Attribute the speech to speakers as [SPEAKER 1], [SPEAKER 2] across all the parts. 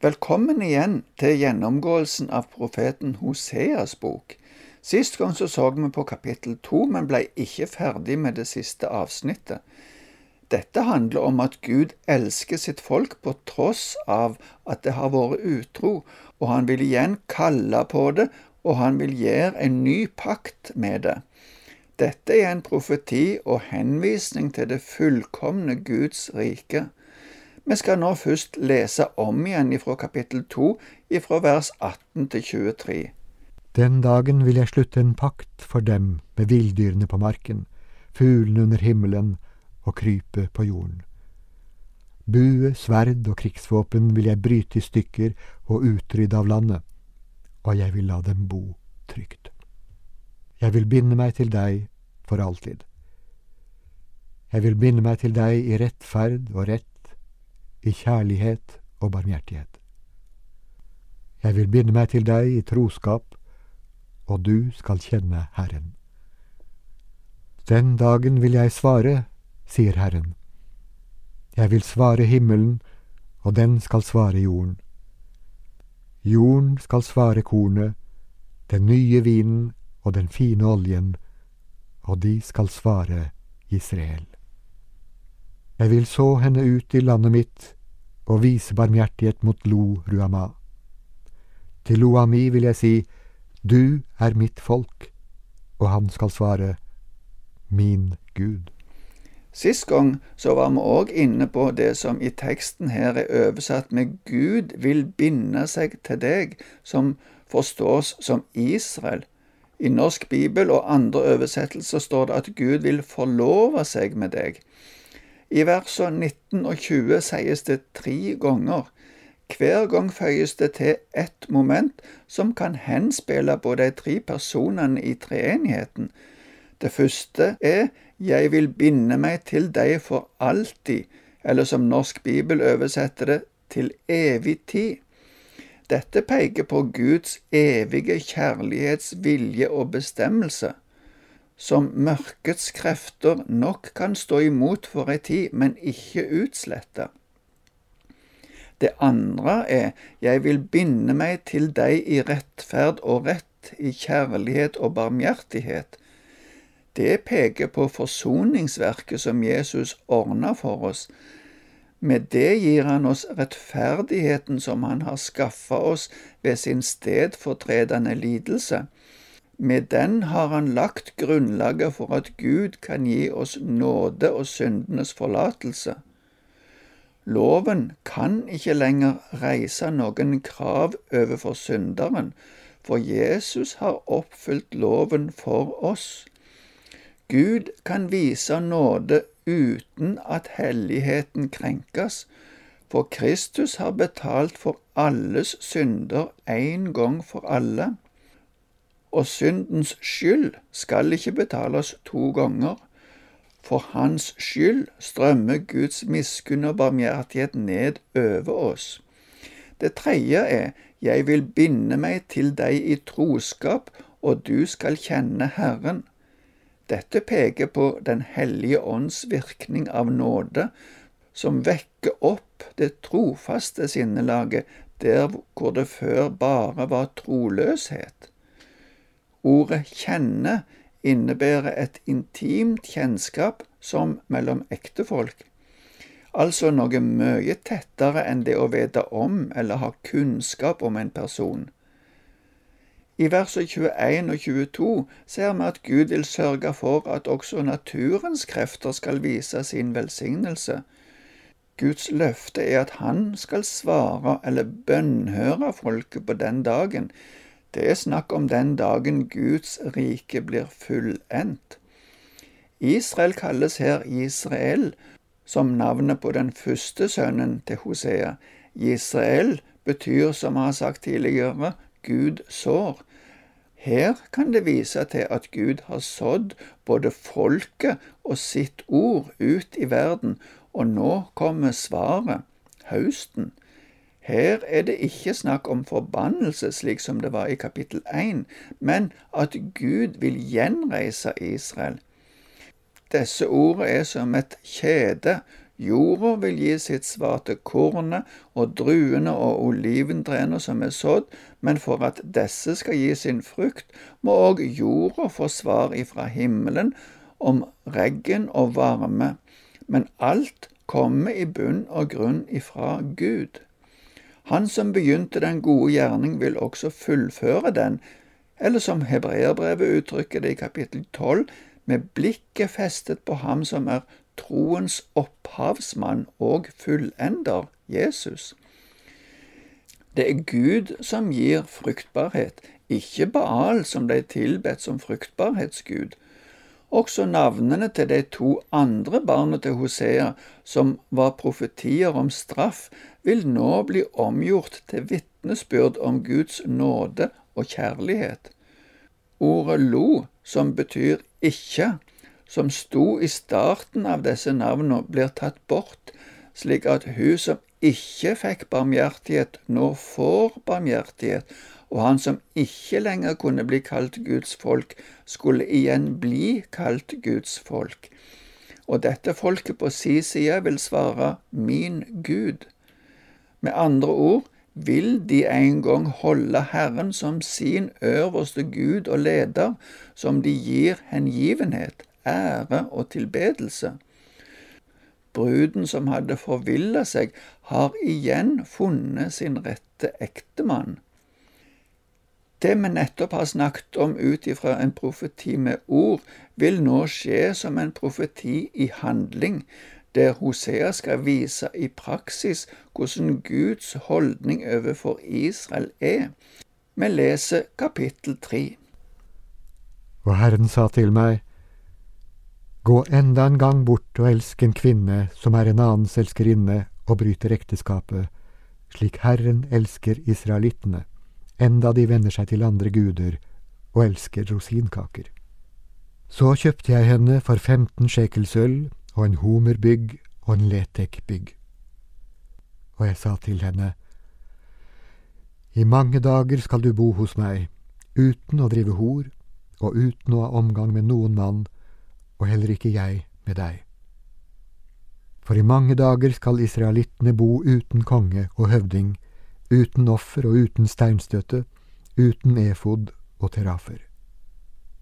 [SPEAKER 1] Velkommen igjen til gjennomgåelsen av profeten Hoseas bok. Sist gang så, så vi på kapittel to, men ble ikke ferdig med det siste avsnittet. Dette handler om at Gud elsker sitt folk på tross av at det har vært utro, og han vil igjen kalle på det, og han vil gjøre en ny pakt med det. Dette er en profeti og henvisning til det fullkomne Guds rike. Vi skal nå først lese om igjen ifra kapittel 2, ifra vers 18 til 23.
[SPEAKER 2] Den dagen vil jeg slutte en pakt for dem med villdyrene på marken, fuglene under himmelen og krypet på jorden. Bue, sverd og krigsvåpen vil jeg bryte i stykker og utrydde av landet, og jeg vil la dem bo trygt. Jeg vil binde meg til deg for alltid. Jeg vil binde meg til deg i rettferd og rett i kjærlighet og barmhjertighet. Jeg vil binde meg til deg i troskap, og du skal kjenne Herren. Den dagen vil jeg svare, sier Herren. Jeg vil svare himmelen, og den skal svare jorden. Jorden skal svare kornet, den nye vinen og den fine oljen, og de skal svare Israel. Jeg vil så henne ut i landet mitt og vise barmhjertighet mot Lo Ruama. Til Loami vil jeg si, Du er mitt folk, og han skal svare, Min Gud.
[SPEAKER 1] Sist gang så var vi òg inne på det som i teksten her er oversatt med Gud vil binde seg til deg, som forstås som Israel. I norsk bibel og andre oversettelser står det at Gud vil forlove seg med deg. I versene 19 og 20 sies det tre ganger. Hver gang føyes det til ett moment som kan henspille på de tre personene i treenigheten. Det første er Jeg vil binde meg til deg for alltid, eller som Norsk Bibel oversetter det, til evig tid. Dette peker på Guds evige kjærlighetsvilje og bestemmelse som mørkets krefter nok kan stå imot for ei tid, men ikke utslette. Det andre er jeg vil binde meg til deg i rettferd og rett, i kjærlighet og barmhjertighet. Det peker på forsoningsverket som Jesus ordna for oss. Med det gir han oss rettferdigheten som han har skaffa oss ved sin stedfortredende lidelse. Med den har han lagt grunnlaget for at Gud kan gi oss nåde og syndenes forlatelse. Loven kan ikke lenger reise noen krav overfor synderen, for Jesus har oppfylt loven for oss. Gud kan vise nåde uten at helligheten krenkes, for Kristus har betalt for alles synder en gang for alle og syndens skyld skal ikke betales to ganger. For hans skyld strømmer Guds miskunn og barmhjertighet ned over oss. Det tredje er Jeg vil binde meg til deg i troskap, og du skal kjenne Herren. Dette peker på Den hellige ånds virkning av nåde, som vekker opp det trofaste sinnelaget der hvor det før bare var troløshet. Ordet kjenne innebærer et intimt kjennskap som mellom ektefolk, altså noe mye tettere enn det å vite om eller ha kunnskap om en person. I versene 21 og 22 ser vi at Gud vil sørge for at også naturens krefter skal vise sin velsignelse. Guds løfte er at han skal svare eller bønnhøre folket på den dagen, det er snakk om den dagen Guds rike blir fullendt. Israel kalles her Israel, som navnet på den første sønnen til Hosea. Israel betyr, som vi har sagt tidligere, Gud sår. Her kan det vise til at Gud har sådd både folket og sitt ord ut i verden, og nå kommer svaret, høsten. Her er det ikke snakk om forbannelse, slik som det var i kapittel 1, men at Gud vil gjenreise Israel. Disse ordene er som et kjede Jorda vil gi sitt svar til kornet og druene og oliventrærne som er sådd, men for at disse skal gi sin frukt, må òg jorda få svar ifra himmelen om regn og varme. Men alt kommer i bunn og grunn ifra Gud. Han som begynte den gode gjerning, vil også fullføre den, eller som hebreerbrevet uttrykker det i kapittel 12, med blikket festet på ham som er troens opphavsmann og fullender, Jesus. Det er Gud som gir fruktbarhet, ikke Baal som ble tilbedt som fruktbarhetsgud. Også navnene til de to andre barna til Hosea, som var profetier om straff, vil nå bli omgjort til vitnesbyrd om Guds nåde og kjærlighet. Ordet lo, som betyr ikke, som sto i starten av disse navnene, blir tatt bort, slik at hun som ikke fikk barmhjertighet, nå får barmhjertighet, og han som ikke lenger kunne bli kalt Guds folk, skulle igjen bli kalt Guds folk. Og dette folket på si side vil svare Min Gud. Med andre ord, vil de en gang holde Herren som sin øverste Gud og leder, som de gir hengivenhet, ære og tilbedelse. Bruden som hadde forvilla seg, har igjen funnet sin rette ektemann. Det vi nettopp har snakket om ut ifra en profeti med ord, vil nå skje som en profeti i handling, der Hosea skal vise i praksis hvordan Guds holdning overfor Israel er. Vi leser kapittel tre.
[SPEAKER 2] Og Herren sa til meg, Gå enda en gang bort og elsk en kvinne som er en annens elskerinne og bryter ekteskapet, slik Herren elsker israelittene, enda de vender seg til andre guder og elsker rosinkaker. Så kjøpte jeg henne for 15 shekel øl og en homerbygg og en letekbygg. Og jeg sa til henne, I mange dager skal du bo hos meg, uten å drive hor, og uten å ha omgang med noen mann, og heller ikke jeg med deg. For i mange dager skal israelittene bo uten konge og høvding, uten offer og uten steinstøtte, uten efod og terafer.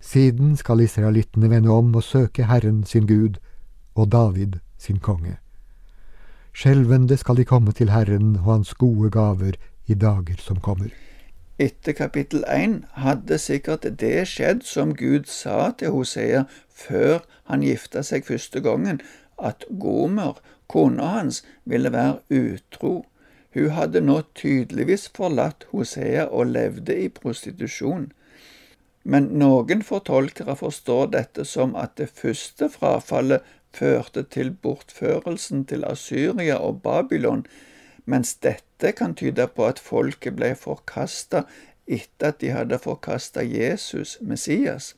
[SPEAKER 2] Siden skal israelittene vende om og søke Herren sin Gud og David sin konge. Skjelvende skal de komme til Herren og Hans gode gaver i dager som kommer.
[SPEAKER 1] Etter kapittel 1 hadde sikkert det skjedd som Gud sa til Hosea før han gifta seg første gangen, at Gomer, kona hans, ville være utro. Hun hadde nå tydeligvis forlatt Hosea og levde i prostitusjon. Men noen fortolkere forstår dette som at det første frafallet førte til bortførelsen til Asyria og Babylon, mens dette kan tyde på at folket ble forkasta etter at de hadde forkasta Jesus, Messias.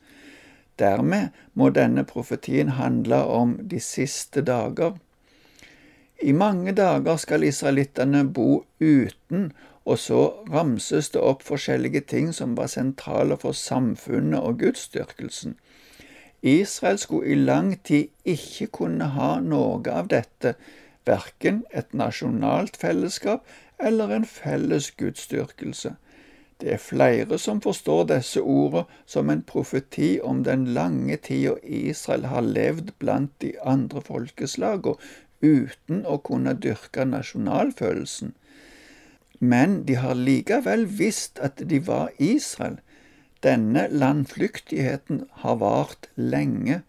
[SPEAKER 1] Dermed må denne profetien handle om de siste dager. I mange dager skal israelittene bo uten, og så ramses det opp forskjellige ting som var sentrale for samfunnet og gudsdyrkelsen. Israel skulle i lang tid ikke kunne ha noe av dette, verken et nasjonalt fellesskap eller en felles gudsdyrkelse. Det er flere som forstår disse ordene som en profeti om den lange tida Israel har levd blant de andre folkeslagene uten å kunne dyrke nasjonalfølelsen. Men de har likevel visst at de var Israel, denne landflyktigheten har vart lenge.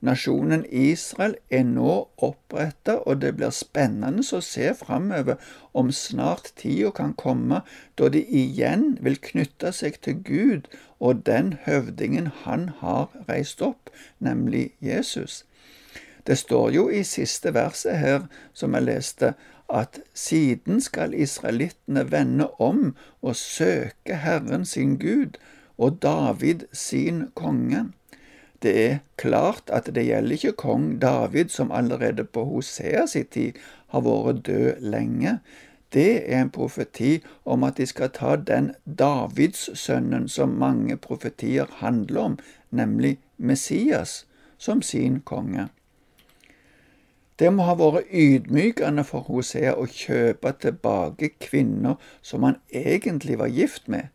[SPEAKER 1] Nasjonen Israel er nå oppretta, og det blir spennende å se framover om snart tida kan komme da de igjen vil knytte seg til Gud og den høvdingen han har reist opp, nemlig Jesus. Det står jo i siste verset her, som jeg leste, at siden skal israelittene vende om og søke Herren sin Gud, og David sin konge. Det er klart at det gjelder ikke kong David, som allerede på Hosea sin tid har vært død lenge. Det er en profeti om at de skal ta den Davidssønnen som mange profetier handler om, nemlig Messias, som sin konge. Det må ha vært ydmykende for Hosea å kjøpe tilbake kvinner som han egentlig var gift med.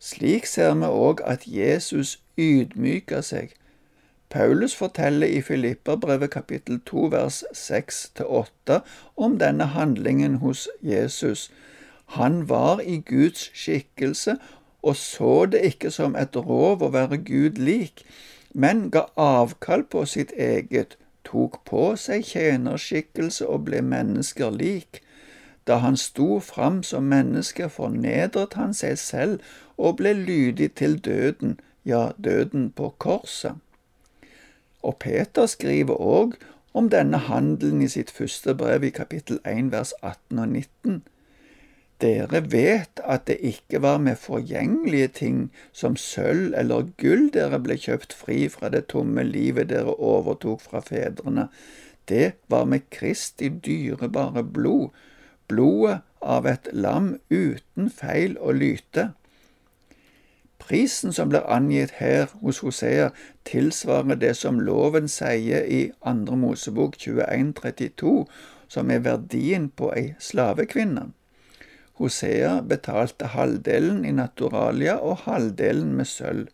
[SPEAKER 1] Slik ser vi òg at Jesus ydmyka seg. Paulus forteller i Filipperbrevet kapittel 2 vers 6-8 om denne handlingen hos Jesus. Han var i Guds skikkelse og så det ikke som et rov å være Gud lik, men ga avkall på sitt eget, tok på seg tjenerskikkelse og ble mennesker lik. Da han sto fram som menneske, fornedret han seg selv og ble lydig til døden, ja, døden på korset. Og Peter skriver òg om denne handelen i sitt første brev i kapittel 1 vers 18 og 19. Dere vet at det ikke var med forgjengelige ting som sølv eller gull dere ble kjøpt fri fra det tomme livet dere overtok fra fedrene. Det var med Kristi dyrebare blod, blodet av et lam uten feil og lyte. Prisen som blir angitt her hos Hosea, tilsvarer det som loven sier i Andre Mosebok 2132, som er verdien på ei slavekvinne. Hosea betalte halvdelen i naturalia og halvdelen med sølv.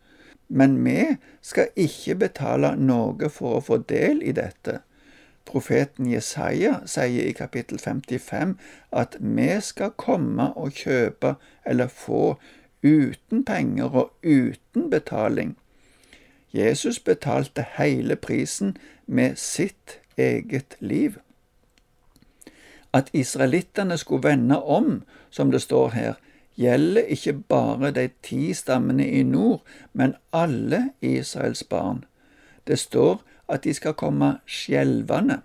[SPEAKER 1] Men vi skal ikke betale noe for å få del i dette. Profeten Jesaja sier i kapittel 55 at vi skal komme og kjøpe eller få uten penger og uten betaling. Jesus betalte hele prisen med sitt eget liv. At israelittene skulle vende om, som det står her, gjelder ikke bare de ti stammene i nord, men alle Israels barn. Det står at de skal komme skjelvende.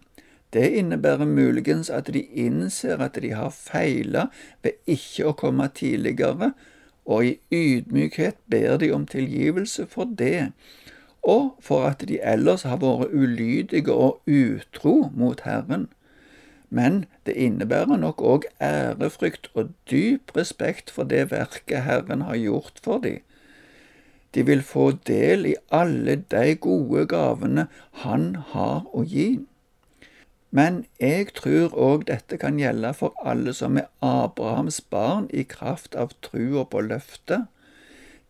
[SPEAKER 1] Det innebærer muligens at de innser at de har feila ved ikke å komme tidligere, og i ydmykhet ber de om tilgivelse for det, og for at de ellers har vært ulydige og utro mot Herren men det innebærer nok òg ærefrykt og dyp respekt for det verket Herren har gjort for dem. De vil få del i alle de gode gavene Han har å gi. Men jeg tror òg dette kan gjelde for alle som er Abrahams barn i kraft av trua på løftet.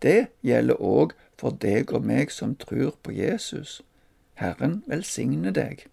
[SPEAKER 1] Det gjelder òg for deg og meg som tror på Jesus. Herren velsigne deg.